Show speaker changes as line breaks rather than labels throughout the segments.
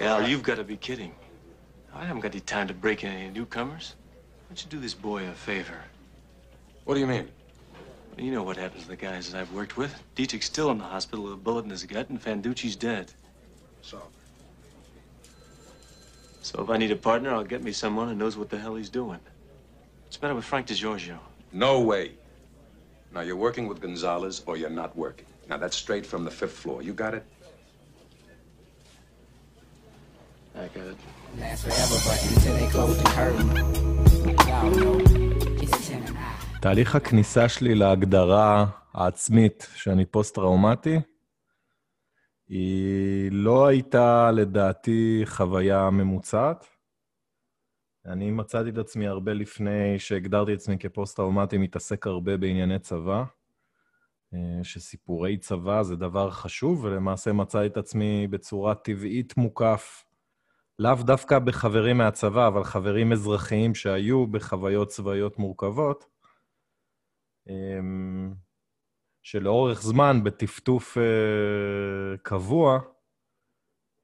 Al, you've got to be kidding. I haven't got any time to break in any newcomers. Why don't you do this boy a favor?
What do you mean?
You know what happens to the guys that I've worked with. Dietrich's still in the hospital with a bullet in his gut, and Fanducci's dead.
So?
So if I need a partner, I'll get me someone who knows what the hell he's doing. What's the matter with Frank DiGiorgio?
No way. Now, you're working with Gonzalez or you're not working. Now, that's straight from the fifth floor. You got it?
I got it.
Last forever, but until they close the curtain, y'all know it's 10 and I.
תהליך הכניסה שלי להגדרה העצמית שאני פוסט-טראומטי, היא לא הייתה לדעתי חוויה ממוצעת. אני מצאתי את עצמי הרבה לפני שהגדרתי את עצמי כפוסט-טראומטי, מתעסק הרבה בענייני צבא, אה, שסיפורי צבא זה דבר חשוב, ולמעשה מצאתי את עצמי בצורה טבעית מוקף, לאו דווקא בחברים מהצבא, אבל חברים אזרחיים שהיו בחוויות צבאיות מורכבות, אמ, שלאורך זמן, בטפטוף אה, קבוע,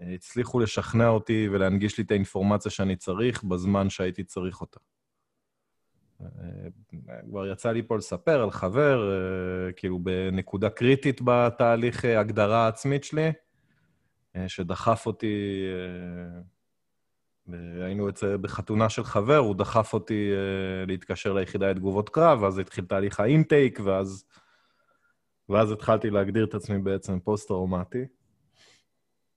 הצליחו לשכנע אותי ולהנגיש לי את האינפורמציה שאני צריך בזמן שהייתי צריך אותה. אה, כבר יצא לי פה לספר על חבר, אה, כאילו בנקודה קריטית בתהליך הגדרה העצמית שלי, שדחף אותי, היינו אצל, בחתונה של חבר, הוא דחף אותי אה, להתקשר ליחידה לתגובות קרב, ואז התחיל תהליך האינטייק, ואז, ואז התחלתי להגדיר את עצמי בעצם פוסט-טראומטי.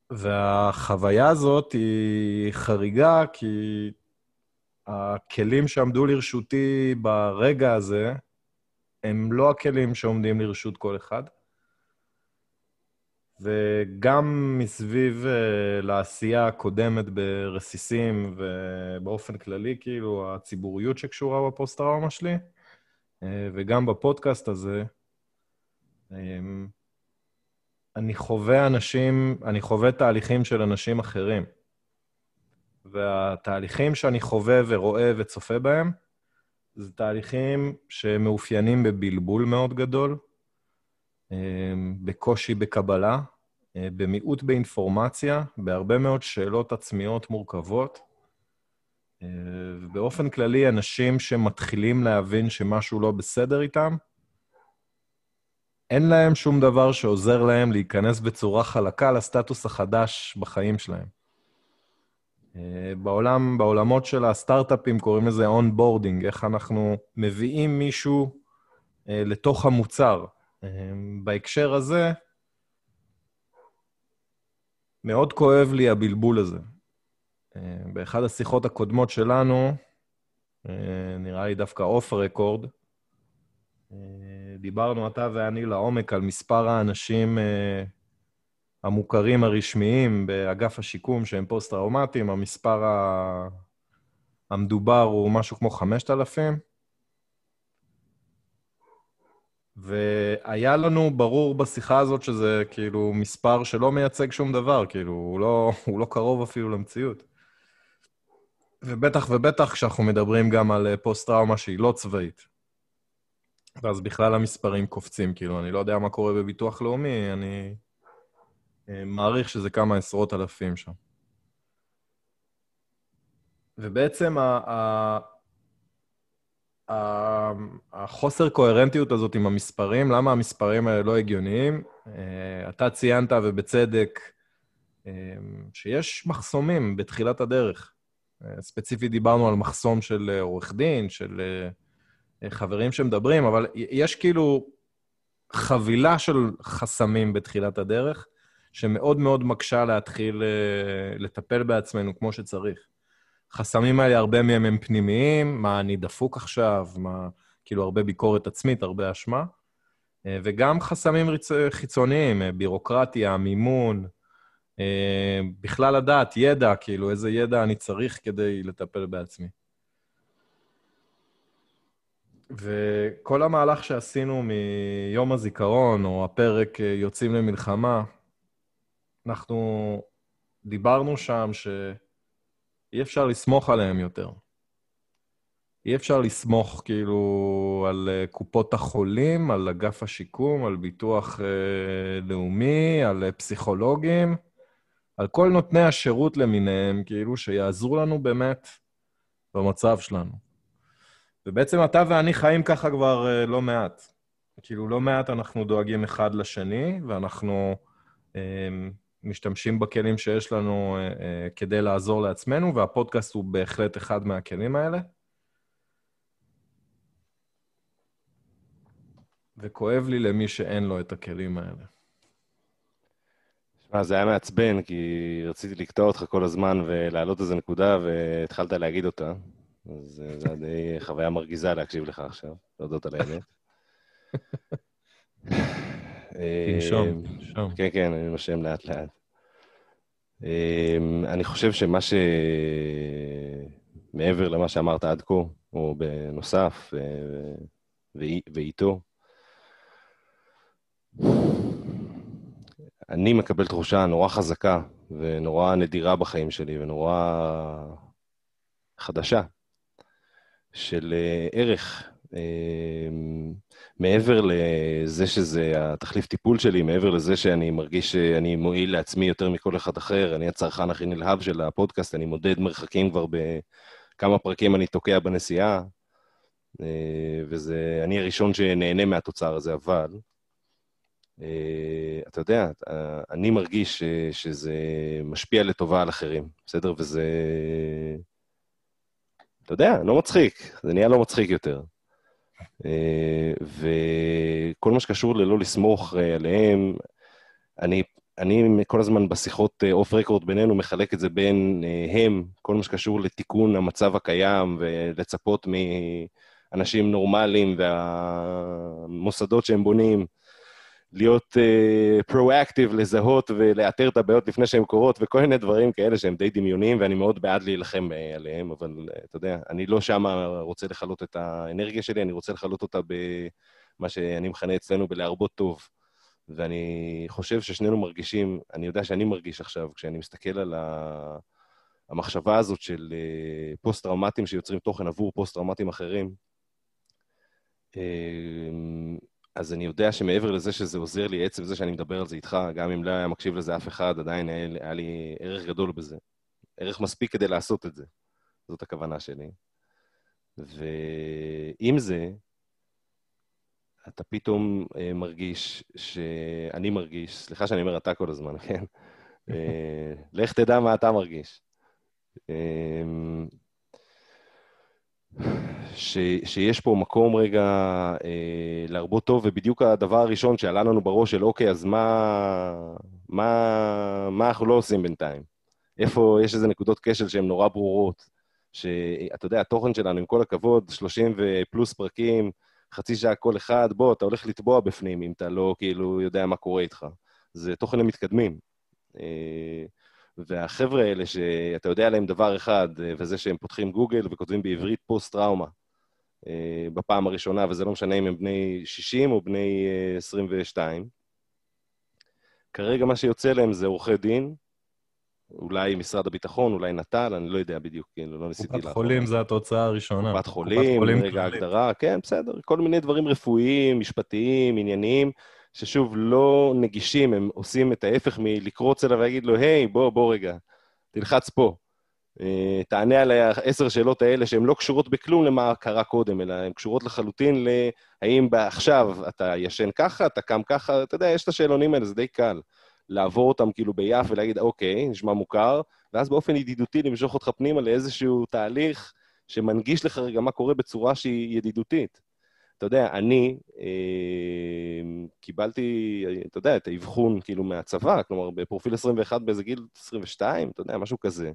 והחוויה הזאת היא חריגה, כי הכלים שעמדו לרשותי ברגע הזה, הם לא הכלים שעומדים לרשות כל אחד. וגם מסביב uh, לעשייה הקודמת ברסיסים ובאופן כללי, כאילו, הציבוריות שקשורה בפוסט-טראומה שלי, uh, וגם בפודקאסט הזה, um, אני חווה אנשים, אני חווה תהליכים של אנשים אחרים. והתהליכים שאני חווה ורואה וצופה בהם, זה תהליכים שמאופיינים בבלבול מאוד גדול, בקושי בקבלה, במיעוט באינפורמציה, בהרבה מאוד שאלות עצמיות מורכבות. ובאופן כללי, אנשים שמתחילים להבין שמשהו לא בסדר איתם, אין להם שום דבר שעוזר להם להיכנס בצורה חלקה לסטטוס החדש בחיים שלהם. בעולם, בעולמות של הסטארט-אפים קוראים לזה onboarding, איך אנחנו מביאים מישהו לתוך המוצר. בהקשר הזה, מאוד כואב לי הבלבול הזה. באחד השיחות הקודמות שלנו, נראה לי דווקא off record, דיברנו אתה ואני לעומק על מספר האנשים המוכרים הרשמיים באגף השיקום שהם פוסט-טראומטיים, המספר המדובר הוא משהו כמו 5,000. והיה לנו ברור בשיחה הזאת שזה כאילו מספר שלא מייצג שום דבר, כאילו, הוא לא, הוא לא קרוב אפילו למציאות. ובטח ובטח כשאנחנו מדברים גם על פוסט-טראומה שהיא לא צבאית. ואז בכלל המספרים קופצים, כאילו, אני לא יודע מה קורה בביטוח לאומי, אני מעריך שזה כמה עשרות אלפים שם. ובעצם ה... ה... החוסר קוהרנטיות הזאת עם המספרים, למה המספרים האלה לא הגיוניים? אתה ציינת, ובצדק, שיש מחסומים בתחילת הדרך. ספציפית דיברנו על מחסום של עורך דין, של חברים שמדברים, אבל יש כאילו חבילה של חסמים בתחילת הדרך, שמאוד מאוד מקשה להתחיל לטפל בעצמנו כמו שצריך. החסמים האלה, הרבה מהם הם פנימיים, מה אני דפוק עכשיו, מה, כאילו הרבה ביקורת עצמית, הרבה אשמה, וגם חסמים חיצוניים, בירוקרטיה, מימון, בכלל לדעת, ידע, כאילו איזה ידע אני צריך כדי לטפל בעצמי. וכל המהלך שעשינו מיום הזיכרון, או הפרק יוצאים למלחמה, אנחנו דיברנו שם ש... אי אפשר לסמוך עליהם יותר. אי אפשר לסמוך כאילו על uh, קופות החולים, על אגף השיקום, על ביטוח uh, לאומי, על uh, פסיכולוגים, על כל נותני השירות למיניהם, כאילו, שיעזרו לנו באמת במצב שלנו. ובעצם אתה ואני חיים ככה כבר uh, לא מעט. כאילו, לא מעט אנחנו דואגים אחד לשני, ואנחנו uh, משתמשים בכלים שיש לנו uh, uh, כדי לעזור לעצמנו, והפודקאסט הוא בהחלט אחד מהכלים האלה. וכואב לי למי שאין לו את הכלים האלה.
שמע, זה היה מעצבן, כי רציתי לקטוע אותך כל הזמן ולהעלות איזה נקודה, והתחלת להגיד אותה. אז אה, זו די חוויה מרגיזה להקשיב לך עכשיו, להודות על האמת.
תנשום,
אה,
תנשום.
כן, כן, אני נושם לאט-לאט. אני חושב שמה ש... מעבר למה שאמרת עד כה, או בנוסף, אה, ואי- ואיתו, אני מקבל תחושה נורא חזקה ונורא נדירה בחיים שלי ונורא חדשה של אה, ערך. מעבר לזה שזה התחליף טיפול שלי, מעבר לזה שאני מרגיש שאני מועיל לעצמי יותר מכל אחד אחר, אני הצרכן הכי נלהב של הפודקאסט, אני מודד מרחקים כבר בכמה פרקים אני תוקע בנסיעה, אה, וזה, אני הראשון שנהנה מהתוצר הזה, אבל אה, אתה יודע, אה, אני מרגיש שזה משפיע לטובה על אחרים, בסדר? וזה... אתה יודע, לא מצחיק, זה נהיה לא מצחיק יותר. אה, וכל מה שקשור ללא לסמוך אה, עליהם, אני, אני כל הזמן בשיחות אוף רקורד בינינו מחלק את זה בין אה, הם, כל מה שקשור לתיקון המצב הקיים ולצפות מאנשים נורמליים והמוסדות שהם בונים, להיות פרואקטיב, uh, לזהות ולאתר את הבעיות לפני שהן קורות, וכל מיני דברים כאלה שהם די דמיוניים, ואני מאוד בעד להילחם uh, עליהם, אבל uh, אתה יודע, אני לא שם רוצה לכלות את האנרגיה שלי, אני רוצה לכלות אותה במה שאני מכנה אצלנו בלהרבות טוב. ואני חושב ששנינו מרגישים, אני יודע שאני מרגיש עכשיו, כשאני מסתכל על ה... המחשבה הזאת של uh, פוסט-טראומטיים שיוצרים תוכן עבור פוסט-טראומטיים אחרים, uh, אז אני יודע שמעבר לזה שזה עוזר לי, עצם זה שאני מדבר על זה איתך, גם אם לא היה מקשיב לזה אף אחד, עדיין היה, היה לי ערך גדול בזה. ערך מספיק כדי לעשות את זה. זאת הכוונה שלי. ועם זה, אתה פתאום אה, מרגיש שאני מרגיש, סליחה שאני אומר אתה כל הזמן, כן? אה, לך תדע מה אתה מרגיש. אה, ש, שיש פה מקום רגע אה, להרבות טוב, ובדיוק הדבר הראשון שעלה לנו בראש של אוקיי, אז מה, מה, מה אנחנו לא עושים בינתיים? איפה יש איזה נקודות כשל שהן נורא ברורות? שאתה יודע, התוכן שלנו, עם כל הכבוד, 30 ופלוס פרקים, חצי שעה כל אחד, בוא, אתה הולך לטבוע בפנים אם אתה לא כאילו יודע מה קורה איתך. זה תוכן למתקדמים. אה, והחבר'ה האלה שאתה יודע עליהם דבר אחד, וזה שהם פותחים גוגל וכותבים בעברית פוסט-טראומה אה, בפעם הראשונה, וזה לא משנה אם הם בני 60 או בני 22. כרגע מה שיוצא להם זה עורכי דין, אולי משרד הביטחון, אולי נט"ל, אני לא יודע בדיוק, כאילו, לא ניסיתי
קופת
לאחרונה.
חולים זה התוצאה הראשונה.
קופת חולים, רגע
כללית.
הגדרה, כן, בסדר, כל מיני דברים רפואיים, משפטיים, ענייניים, ששוב, לא נגישים, הם עושים את ההפך מלקרוץ אליו ולהגיד לו, היי, בוא, בוא רגע, תלחץ פה. אה, תענה על העשר שאלות האלה שהן לא קשורות בכלום למה קרה קודם, אלא הן קשורות לחלוטין להאם עכשיו אתה ישן ככה, אתה קם ככה, אתה יודע, יש את השאלונים האלה, זה די קל. לעבור אותם כאילו ביף ולהגיד, אוקיי, נשמע מוכר, ואז באופן ידידותי למשוך אותך פנימה לאיזשהו תהליך שמנגיש לך רגע מה קורה בצורה שהיא ידידותית. אתה יודע, אני אה, קיבלתי, אתה יודע, את האבחון כאילו מהצבא, כלומר, בפרופיל 21 באיזה גיל 22, אתה יודע, משהו כזה.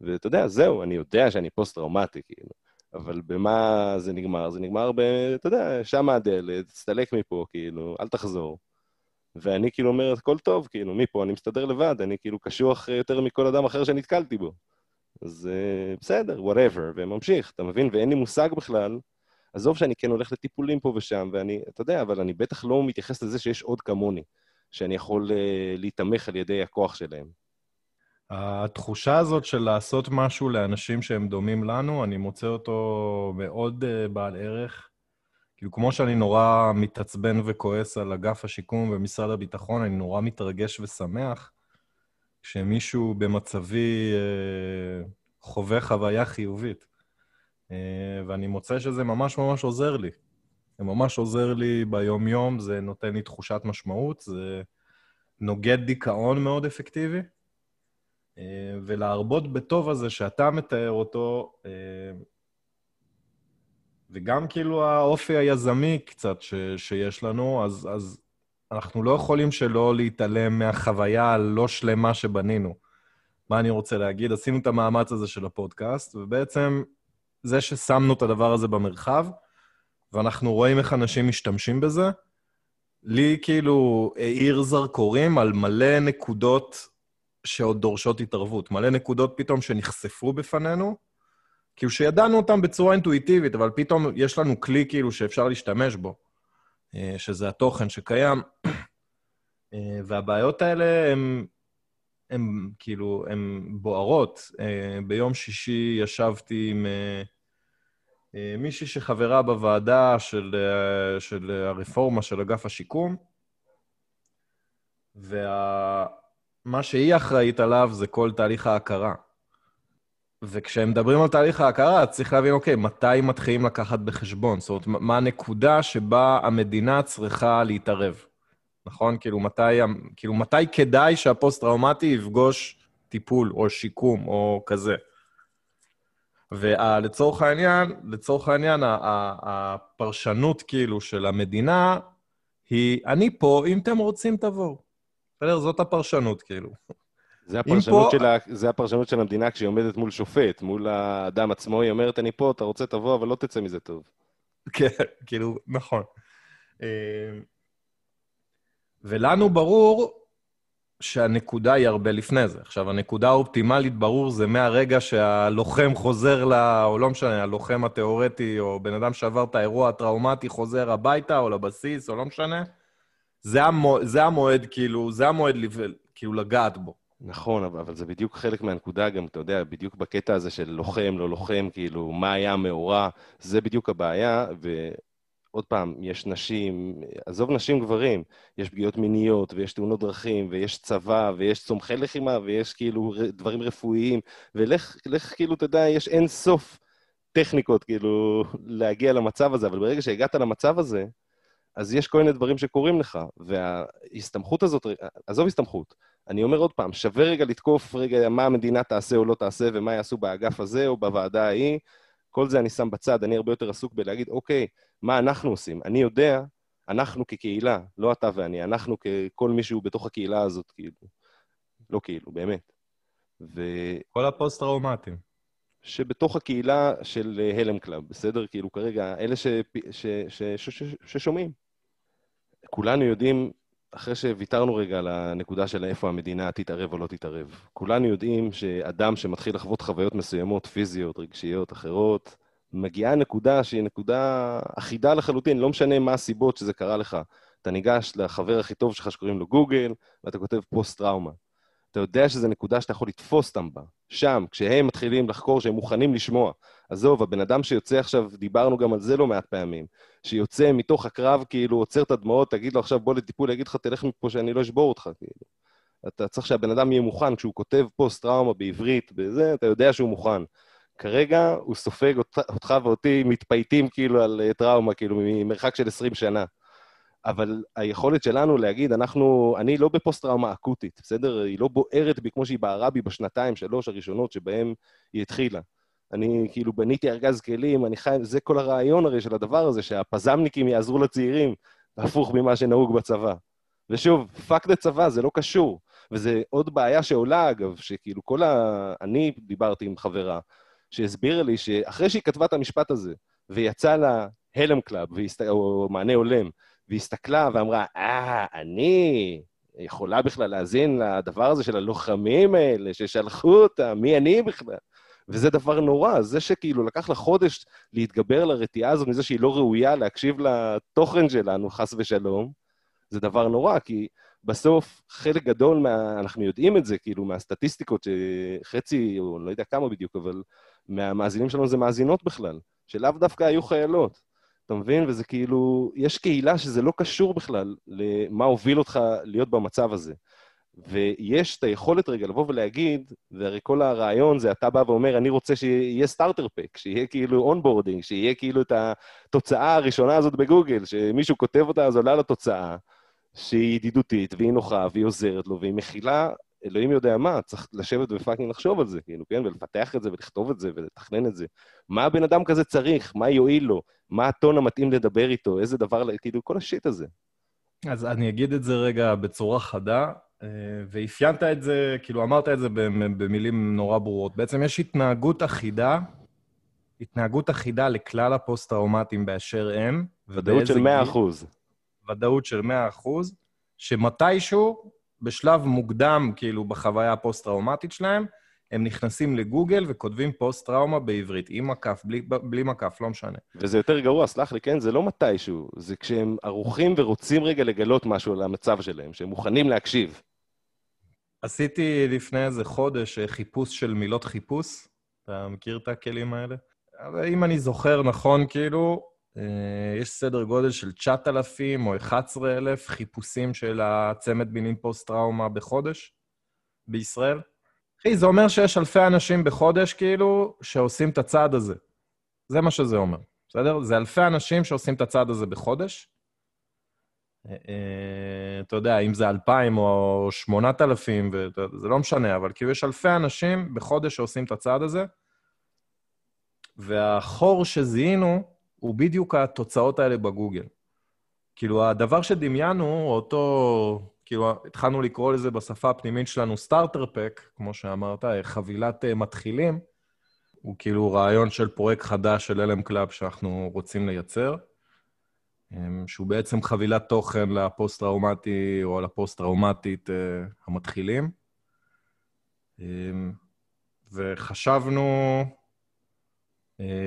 ואתה יודע, זהו, אני יודע שאני פוסט-טראומטי, כאילו. אבל במה זה נגמר? זה נגמר ב... אתה יודע, שם הדלת, תסתלק מפה, כאילו, אל תחזור. ואני כאילו אומר, הכל טוב, כאילו, מפה אני מסתדר לבד, אני כאילו קשוח יותר מכל אדם אחר שנתקלתי בו. אז uh, בסדר, whatever, וממשיך, אתה מבין? ואין לי מושג בכלל. עזוב שאני כן הולך לטיפולים פה ושם, ואני, אתה יודע, אבל אני בטח לא מתייחס לזה שיש עוד כמוני, שאני יכול uh, להיתמך על ידי הכוח שלהם.
התחושה הזאת של לעשות משהו לאנשים שהם דומים לנו, אני מוצא אותו מאוד uh, בעל ערך. כאילו, כמו שאני נורא מתעצבן וכועס על אגף השיקום ומשרד הביטחון, אני נורא מתרגש ושמח כשמישהו במצבי אה, חווה חוויה חיובית. אה, ואני מוצא שזה ממש ממש עוזר לי. זה ממש עוזר לי ביום-יום, זה נותן לי תחושת משמעות, זה נוגד דיכאון מאוד אפקטיבי. אה, ולהרבות בטוב הזה שאתה מתאר אותו, אה, וגם כאילו האופי היזמי קצת ש, שיש לנו, אז, אז אנחנו לא יכולים שלא להתעלם מהחוויה הלא שלמה שבנינו. מה אני רוצה להגיד? עשינו את המאמץ הזה של הפודקאסט, ובעצם זה ששמנו את הדבר הזה במרחב, ואנחנו רואים איך אנשים משתמשים בזה, לי כאילו האיר זרקורים על מלא נקודות שעוד דורשות התערבות. מלא נקודות פתאום שנחשפו בפנינו, כאילו שידענו אותם בצורה אינטואיטיבית, אבל פתאום יש לנו כלי כאילו שאפשר להשתמש בו, אה, שזה התוכן שקיים. אה, והבעיות האלה הן, הן כאילו, הן בוערות. אה, ביום שישי ישבתי עם מישהי שחברה בוועדה של, של הרפורמה של אגף השיקום, וה... מה שהיא אחראית עליו זה כל תהליך ההכרה. וכשהם מדברים על תהליך ההכרה, צריך להבין, אוקיי, מתי מתחילים לקחת בחשבון? זאת אומרת, מה הנקודה שבה המדינה צריכה להתערב, נכון? כאילו, מתי, כאילו, מתי כדאי שהפוסט-טראומטי יפגוש טיפול או שיקום או כזה? ולצורך העניין, לצורך העניין, הפרשנות כאילו של המדינה היא, אני פה, אם אתם רוצים, תבואו. בסדר? זאת הפרשנות, כאילו.
זה הפרשנות, פה... של ה... זה הפרשנות של המדינה כשהיא עומדת מול שופט, מול האדם עצמו, היא אומרת, אני פה, אתה רוצה, תבוא, אבל לא תצא מזה טוב.
כן, כאילו, נכון. ולנו ברור שהנקודה היא הרבה לפני זה. עכשיו, הנקודה האופטימלית, ברור, זה מהרגע שהלוחם חוזר ל... או לא משנה, הלוחם התיאורטי, או בן אדם שעבר את האירוע הטראומטי, חוזר הביתה, או לבסיס, או לא משנה. זה, המוע... זה המועד, כאילו, זה המועד כאילו לגעת בו.
נכון, אבל זה בדיוק חלק מהנקודה גם, אתה יודע, בדיוק בקטע הזה של לוחם, לא לוחם, כאילו, מה היה המאורע, זה בדיוק הבעיה, ועוד פעם, יש נשים, עזוב נשים גברים, יש פגיעות מיניות, ויש תאונות דרכים, ויש צבא, ויש צומחי לחימה, ויש כאילו דברים רפואיים, ולך, לך, כאילו, אתה יודע, יש אין סוף טכניקות, כאילו, להגיע למצב הזה, אבל ברגע שהגעת למצב הזה, אז יש כל מיני דברים שקורים לך, וההסתמכות הזאת, עזוב הסתמכות, אני אומר עוד פעם, שווה רגע לתקוף רגע מה המדינה תעשה או לא תעשה, ומה יעשו באגף הזה או בוועדה ההיא, כל זה אני שם בצד, אני הרבה יותר עסוק בלהגיד, אוקיי, מה אנחנו עושים? אני יודע, אנחנו כקהילה, לא אתה ואני, אנחנו ככל מישהו בתוך הקהילה הזאת, כאילו. לא כאילו, באמת. ו...
כל הפוסט-טראומטיים.
שבתוך הקהילה של הלם קלאב, בסדר? כאילו כרגע, אלה ש... ש... ש... ש... ש... ששומעים. כולנו יודעים, אחרי שוויתרנו רגע על הנקודה של איפה המדינה תתערב או לא תתערב, כולנו יודעים שאדם שמתחיל לחוות חוויות מסוימות, פיזיות, רגשיות, אחרות, מגיעה נקודה שהיא נקודה אחידה לחלוטין, לא משנה מה הסיבות שזה קרה לך. אתה ניגש לחבר הכי טוב שלך שקוראים לו גוגל, ואתה כותב פוסט-טראומה. אתה יודע שזו נקודה שאתה יכול לתפוס אותם בה. שם, כשהם מתחילים לחקור, שהם מוכנים לשמוע. עזוב, הבן אדם שיוצא עכשיו, דיברנו גם על זה לא מעט פעמים, שיוצא מתוך הקרב, כאילו, עוצר את הדמעות, תגיד לו עכשיו, בוא לטיפול, יגיד לך, תלך מפה שאני לא אשבור אותך, כאילו. אתה צריך שהבן אדם יהיה מוכן, כשהוא כותב פוסט-טראומה בעברית, בזה, אתה יודע שהוא מוכן. כרגע הוא סופג אותך, ואותי מתפייטים כאילו על אה, טראומה, כאילו, ממרחק של 20 שנה. אבל היכולת שלנו להגיד, אנחנו, אני לא בפוסט-טראומה אקוטית, בסדר? היא לא בוערת בי כמו שהיא בערה בי בשנתיים, שלוש הראשונות שבהן היא התחילה. אני כאילו בניתי ארגז כלים, אני חי, זה כל הרעיון הרי של הדבר הזה, שהפז"מניקים יעזרו לצעירים, הפוך ממה שנהוג בצבא. ושוב, fuck the צבא, זה לא קשור. וזה עוד בעיה שעולה, אגב, שכאילו כל ה... אני דיברתי עם חברה, שהסבירה לי שאחרי שהיא כתבה את המשפט הזה, ויצא לה הלם קלאב, או מענה הולם, והסתכלה ואמרה, אה, אני יכולה בכלל להאזין לדבר הזה של הלוחמים האלה ששלחו אותה, מי אני בכלל? וזה דבר נורא, זה שכאילו לקח לה חודש להתגבר על הרתיעה הזאת מזה שהיא לא ראויה להקשיב לתוכן שלנו, חס ושלום, זה דבר נורא, כי בסוף חלק גדול מה... אנחנו יודעים את זה, כאילו, מהסטטיסטיקות, שחצי, או לא יודע כמה בדיוק, אבל מהמאזינים שלנו זה מאזינות בכלל, שלאו דווקא היו חיילות. אתה מבין? וזה כאילו, יש קהילה שזה לא קשור בכלל למה הוביל אותך להיות במצב הזה. ויש את היכולת רגע לבוא ולהגיד, והרי כל הרעיון זה אתה בא ואומר, אני רוצה שיהיה starter pack, שיהיה כאילו onboarding, שיהיה כאילו את התוצאה הראשונה הזאת בגוגל, שמישהו כותב אותה, אז עולה לתוצאה, שהיא ידידותית, והיא נוחה, והיא עוזרת לו, והיא מכילה, אלוהים יודע מה, צריך לשבת ו fucking לחשוב על זה, כאילו, כן? ולפתח את זה, ולכתוב את זה, ולתכנן את זה. מה הבן אדם כזה צריך? מה יועיל לו? מה הטון המתאים לדבר איתו? איזה דבר, כאילו, כל ה shit הזה.
אז אני אגיד את זה רגע בצורה חדה, אה, ואפיינת את זה, כאילו אמרת את זה במילים נורא ברורות. בעצם יש התנהגות אחידה, התנהגות אחידה לכלל הפוסט-טראומטיים באשר הם.
ודאות של 100 אחוז.
ודאות של 100 אחוז, שמתישהו, בשלב מוקדם, כאילו, בחוויה הפוסט-טראומטית שלהם, הם נכנסים לגוגל וכותבים פוסט-טראומה בעברית, עם מקף, בלי, בלי מקף, לא משנה.
וזה יותר גרוע, סלח לי, כן? זה לא מתישהו, זה כשהם ערוכים ורוצים רגע לגלות משהו על המצב שלהם, שהם מוכנים להקשיב.
עשיתי לפני איזה חודש אה, חיפוש של מילות חיפוש. אתה מכיר את הכלים האלה? אבל אם אני זוכר נכון, כאילו, יש סדר גודל של 9,000 או 11,000 חיפושים של הצמד מילים פוסט-טראומה בחודש בישראל. אחי, זה אומר שיש אלפי אנשים בחודש, כאילו, שעושים את הצעד הזה. זה מה שזה אומר, בסדר? זה אלפי אנשים שעושים את הצעד הזה בחודש. אה, אה, אתה יודע, אם זה 2,000 או 8,000, זה לא משנה, אבל כאילו יש אלפי אנשים בחודש שעושים את הצעד הזה, והחור שזיהינו הוא בדיוק התוצאות האלה בגוגל. כאילו, הדבר שדמיינו, אותו, כאילו, התחלנו לקרוא לזה בשפה הפנימית שלנו starter pack, כמו שאמרת, חבילת אה, מתחילים, הוא כאילו רעיון של פרויקט חדש של הלם קלאב שאנחנו רוצים לייצר. אמ, שהוא בעצם חבילת תוכן לפוסט-טראומטי או לפוסט-טראומטית אה, המתחילים. אמ, וחשבנו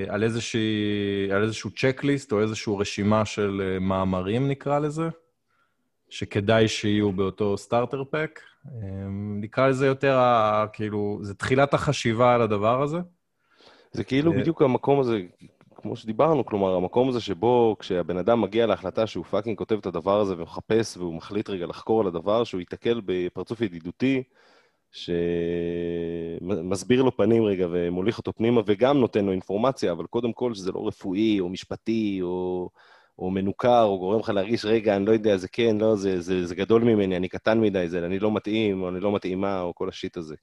על, איזושהי, על איזשהו checklist או איזושהי רשימה של אה, מאמרים, נקרא לזה, שכדאי שיהיו באותו starter pack. אמ, נקרא לזה יותר, כאילו, זה תחילת החשיבה על הדבר הזה.
זה כאילו בדיוק המקום הזה, כמו שדיברנו, כלומר, המקום הזה שבו כשהבן אדם מגיע להחלטה שהוא fucking כותב את הדבר הזה ומחפש והוא מחליט רגע לחקור על הדבר, שהוא ייתקל בפרצוף ידידותי, שמסביר לו פנים רגע ומוליך אותו פנימה וגם נותן לו אינפורמציה, אבל קודם כל שזה לא רפואי או משפטי או, או מנוכר, או גורם לך להרגיש, רגע, אני לא יודע, זה כן, לא, זה, זה, זה גדול ממני, אני קטן מדי, זה, אני לא מתאים, או אני לא מתאימה, או כל השיט הזה.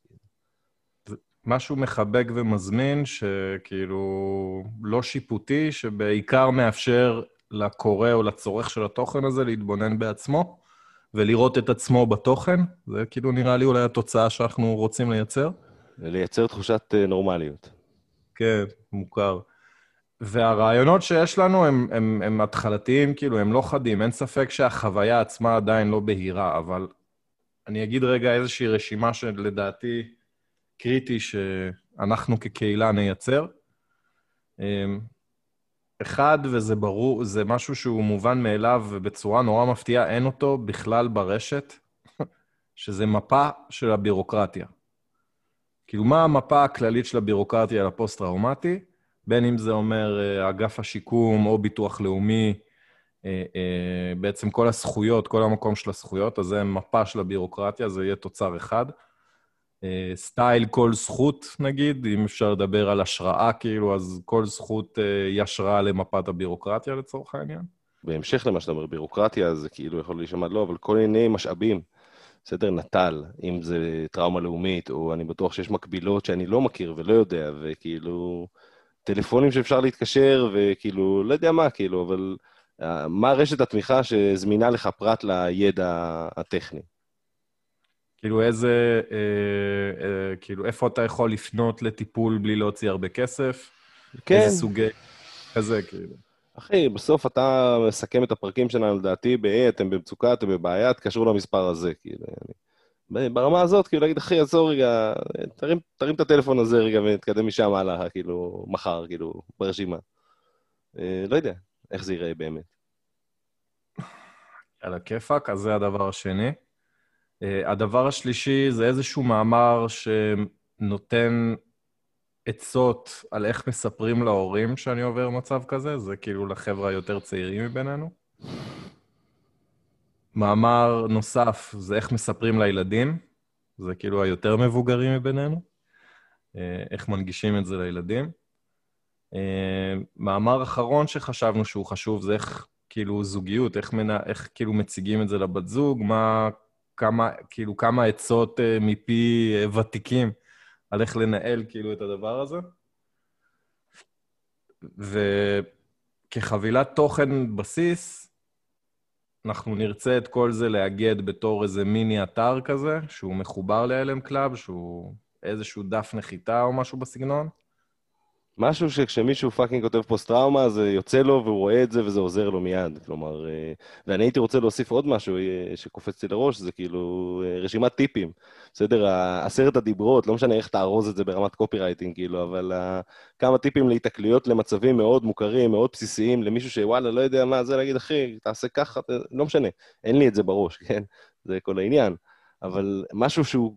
משהו מחבק ומזמין, שכאילו לא שיפוטי, שבעיקר מאפשר לקורא או לצורך של התוכן הזה להתבונן בעצמו ולראות את עצמו בתוכן. זה כאילו נראה לי אולי התוצאה שאנחנו רוצים לייצר.
לייצר תחושת אה, נורמליות.
כן, מוכר. והרעיונות שיש לנו הם, הם, הם התחלתיים, כאילו, הם לא חדים. אין ספק שהחוויה עצמה עדיין לא בהירה, אבל אני אגיד רגע איזושהי רשימה שלדעתי... קריטי שאנחנו כקהילה נייצר. אחד, וזה ברור, זה משהו שהוא מובן מאליו ובצורה נורא מפתיעה, אין אותו בכלל ברשת, שזה מפה של הבירוקרטיה. כאילו, מה המפה הכללית של הבירוקרטיה לפוסט-טראומטי? בין אם זה אומר אה, אגף השיקום או ביטוח לאומי, אה, אה, בעצם כל הזכויות, כל המקום של הזכויות, אז זה מפה של הבירוקרטיה, זה יהיה תוצר אחד. אה, סטייל כל זכות, נגיד, אם אפשר לדבר על השראה, כאילו, אז כל זכות אה, היא השראה למפת הבירוקרטיה לצורך העניין.
בהמשך למה שאתה אומר, בירוקרטיה זה כאילו יכול להישמע לא, אבל כל מיני משאבים, בסדר, נט"ל, אם זה טראומה לאומית, או אני בטוח שיש מקבילות שאני לא מכיר ולא יודע, וכאילו, טלפונים שאפשר להתקשר, וכאילו, לא יודע מה, כאילו, אבל אה, מה רשת התמיכה שזמינה לך פרט לידע הטכני?
כאילו איזה, אה, אה, כאילו איפה אתה יכול לפנות לטיפול בלי להוציא הרבה כסף? כן. איזה סוגי, כזה, כאילו.
אחי, בסוף אתה מסכם את הפרקים שלנו, לדעתי, ב-A, אתם במצוקה, אתם בבעיה, תקשרו למספר הזה, כאילו. אני... ברמה הזאת, כאילו, להגיד, אחי, עצור רגע, תרים, תרים את הטלפון הזה רגע ונתקדם משם הלאה, כאילו, מחר, כאילו, ברשימה. אה, לא יודע איך זה ייראה באמת.
על הכיפאק, אז זה הדבר השני. Uh, הדבר השלישי זה איזשהו מאמר שנותן עצות על איך מספרים להורים שאני עובר מצב כזה, זה כאילו לחבר'ה היותר צעירים מבינינו. מאמר נוסף זה איך מספרים לילדים, זה כאילו היותר מבוגרים מבינינו, אה, איך מנגישים את זה לילדים. אה, מאמר אחרון שחשבנו שהוא חשוב זה איך, כאילו, זוגיות, איך, מנה, איך כאילו מציגים את זה לבת זוג, מה, כמה, כאילו, כמה עצות אה, מפי אה, ותיקים על איך לנהל, כאילו, את הדבר הזה. וכחבילת תוכן בסיס, אנחנו נרצה את כל זה לאגד בתור איזה מיני אתר כזה, שהוא מחובר להלם קלאב, שהוא איזשהו דף נחיתה או משהו בסגנון.
משהו שכשמישהו fucking כותב פוסט-טראומה, זה יוצא לו והוא רואה את זה וזה עוזר לו מיד. כלומר, אה, ואני הייתי רוצה להוסיף עוד משהו אה, שקופץ לי לראש, זה כאילו אה, רשימת טיפים. בסדר, עשרת הדיברות, לא משנה איך תארוז את זה ברמת copywriting, כאילו, אבל כמה טיפים להיתקלויות למצבים מאוד מוכרים, מאוד בסיסיים, למישהו שוואלה, לא יודע מה זה להגיד, אחי, תעשה ככה, לא משנה. אין לי את זה בראש, כן? זה כל העניין. אבל משהו שהוא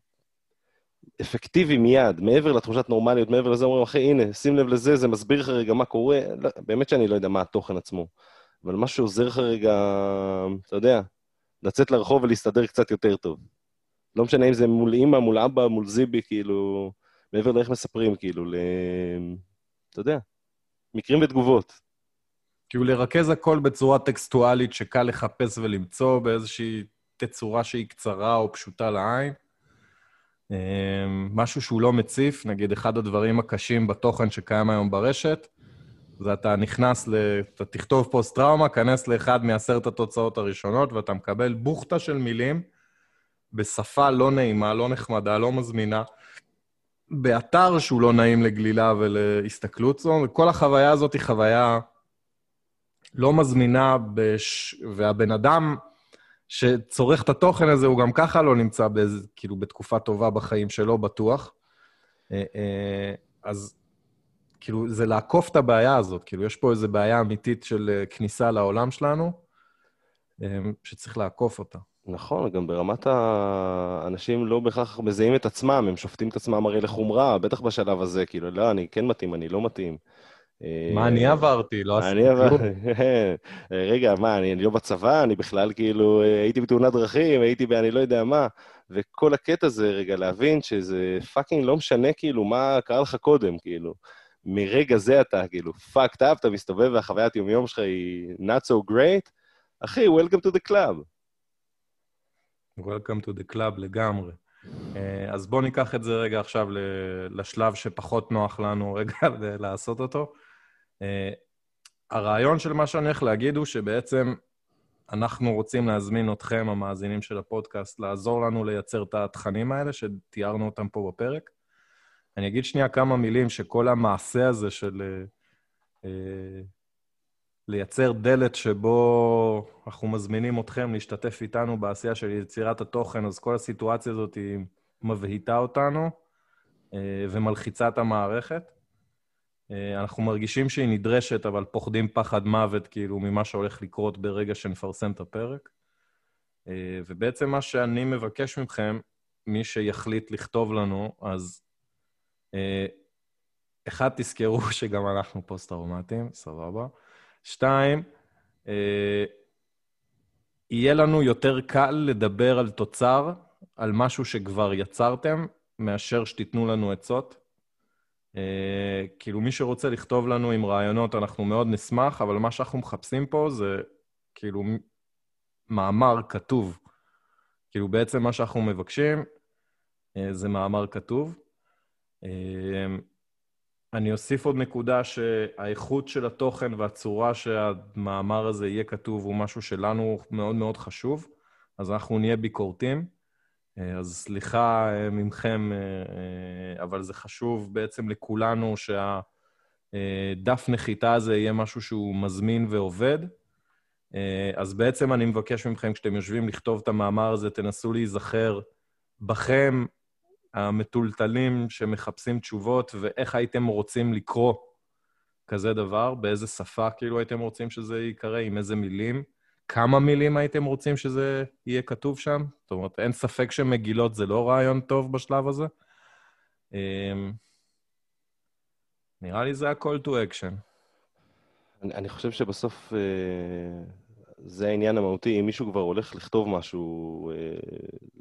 אפקטיבי מיד, מעבר לתחושת נורמליות, מעבר לזה, אומרים, אחי, הנה, שים לב לזה, זה מסביר לך רגע מה קורה. לא, באמת שאני לא יודע מה התוכן עצמו, אבל מה שעוזר לך רגע, אתה יודע, לצאת לרחוב ולהסתדר קצת יותר טוב. לא משנה אם זה מול אימא, מול אבא, מול זיבי, כאילו, מעבר לאיך מספרים, כאילו, ל... אתה יודע, מקרים ותגובות.
כאילו לרכז הכל בצורה טקסטואלית שקל לחפש ולמצוא באיזושהי תצורה שהיא קצרה או פשוטה לעין. אמ, משהו שהוא לא מציף, נגיד אחד הדברים הקשים בתוכן שקיים היום ברשת, זה אתה נכנס, ל... אתה תכתוב פוסט-טראומה, כנס לאחד מעשרת התוצאות הראשונות, ואתה מקבל בוכטה של מילים בשפה לא נעימה, לא נחמדה, לא מזמינה, באתר שהוא לא נעים לגלילה ולהסתכלות. זאת אומרת, כל החוויה הזאת היא חוויה לא מזמינה, בש... והבן אדם... שצורך את התוכן הזה, הוא גם ככה לא נמצא באיזה, כאילו, בתקופה טובה בחיים שלו, בטוח. אה, אה, אז כאילו, זה לעקוף את הבעיה הזאת. כאילו, יש פה איזו בעיה אמיתית של אה, כניסה לעולם שלנו, שצריך לעקוף אותה.
נכון, גם ברמת האנשים לא בהכרח מזהים את עצמם, הם שופטים את עצמם הרי לחומרה, בטח בשלב הזה, כאילו, לא, אני כן מתאים, אני לא מתאים.
מה אני עברתי? לא עשיתי
כלום. רגע, מה, אני לא בצבא? אני בכלל כאילו הייתי בתאונת דרכים, הייתי באני לא יודע מה. וכל הקטע זה, רגע, להבין שזה פאקינג לא משנה כאילו מה קרה לך קודם, כאילו. מרגע זה אתה כאילו fucked up, אתה מסתובב והחוויית יומיום שלך היא not so great, אחי, welcome to the club.
Welcome to the club לגמרי. אז בואו ניקח את זה רגע עכשיו לשלב שפחות נוח לנו רגע לעשות אותו. אה, הרעיון של מה שאני הולך להגיד הוא שבעצם אנחנו רוצים להזמין אתכם, המאזינים של הפודקאסט, לעזור לנו לייצר את התכנים האלה שתיארנו אותם פה בפרק. אני אגיד שנייה כמה מילים שכל המעשה הזה של uh, uh, לייצר דלת שבו אנחנו מזמינים אתכם להשתתף איתנו בעשייה של יצירת התוכן, אז כל הסיטואציה הזאת היא מבהיטה אותנו uh, ומלחיצה את המערכת. אה, אנחנו מרגישים שהיא נדרשת, אבל פוחדים פחד מוות, כאילו, ממה שהולך לקרות ברגע שנפרסם את הפרק. אה, ובעצם מה שאני מבקש מכם, מי שיחליט לכתוב לנו, אז אה, אחד, תזכרו שגם אנחנו פוסט-טראומטיים, סבבה. שתיים, יהיה לנו יותר קל לדבר על תוצר, על משהו שכבר יצרתם, מאשר שתיתנו לנו עצות. Uh, כאילו, מי שרוצה לכתוב לנו עם רעיונות, אנחנו מאוד נשמח, אבל מה שאנחנו מחפשים פה זה כאילו מאמר כתוב. כאילו, בעצם מה שאנחנו מבקשים uh, זה מאמר כתוב. Uh, אני אוסיף עוד נקודה שהאיכות של התוכן והצורה שהמאמר הזה יהיה כתוב הוא משהו שלנו מאוד מאוד חשוב, אז אנחנו נהיה ביקורתיים. אה, אז סליחה אה, ממכם, אה, אבל זה חשוב בעצם לכולנו שהדף נחיתה הזה יהיה משהו שהוא מזמין ועובד. אז בעצם אני מבקש מכם, כשאתם יושבים לכתוב את המאמר הזה, תנסו להיזכר בכם, המטולטלים שמחפשים תשובות, ואיך הייתם רוצים לקרוא כזה דבר, באיזה שפה כאילו הייתם רוצים שזה ייקרא, עם איזה מילים. כמה מילים הייתם רוצים שזה יהיה כתוב שם? זאת אומרת, אין ספק שמגילות זה לא רעיון טוב בשלב הזה. אמ, נראה לי זה ה-call to action.
אני, אני חושב שבסוף אה, זה העניין המהותי. אם מישהו כבר הולך לכתוב משהו אה,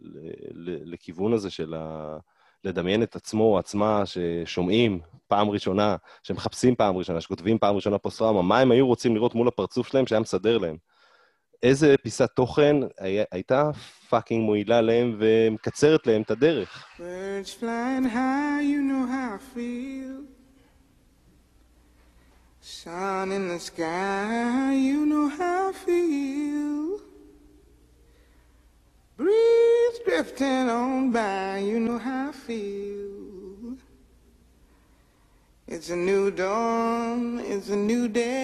ל- ל- לכיוון הזה של ה... לדמיין את עצמו או עצמה ששומעים פעם ראשונה, שמחפשים פעם ראשונה, שכותבים פעם ראשונה פוסט-טראומה, מה הם היו רוצים לראות מול הפרצוף שלהם שהיה מסדר להם? איזה פיסת תוכן הייתה fucking מועילה להם ומקצרת להם את הדרך?
Birds flying high, you know how I feel. Sun in the sky, you know how I feel. Breeze drifting on by, you know how I feel. It's a new dawn, it's a new day.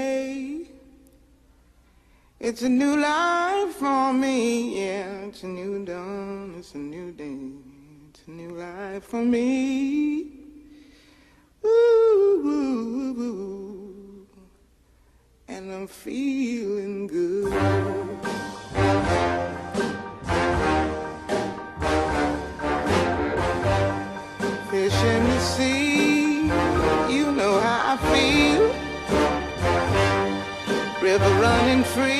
It's a new life for me, yeah. It's a new dawn, it's a new day. It's a new life for me. Ooh, ooh, ooh. and I'm feeling good. Fish in the sea, you know how I feel. River running free,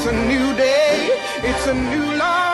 it's a new day, it's a new life.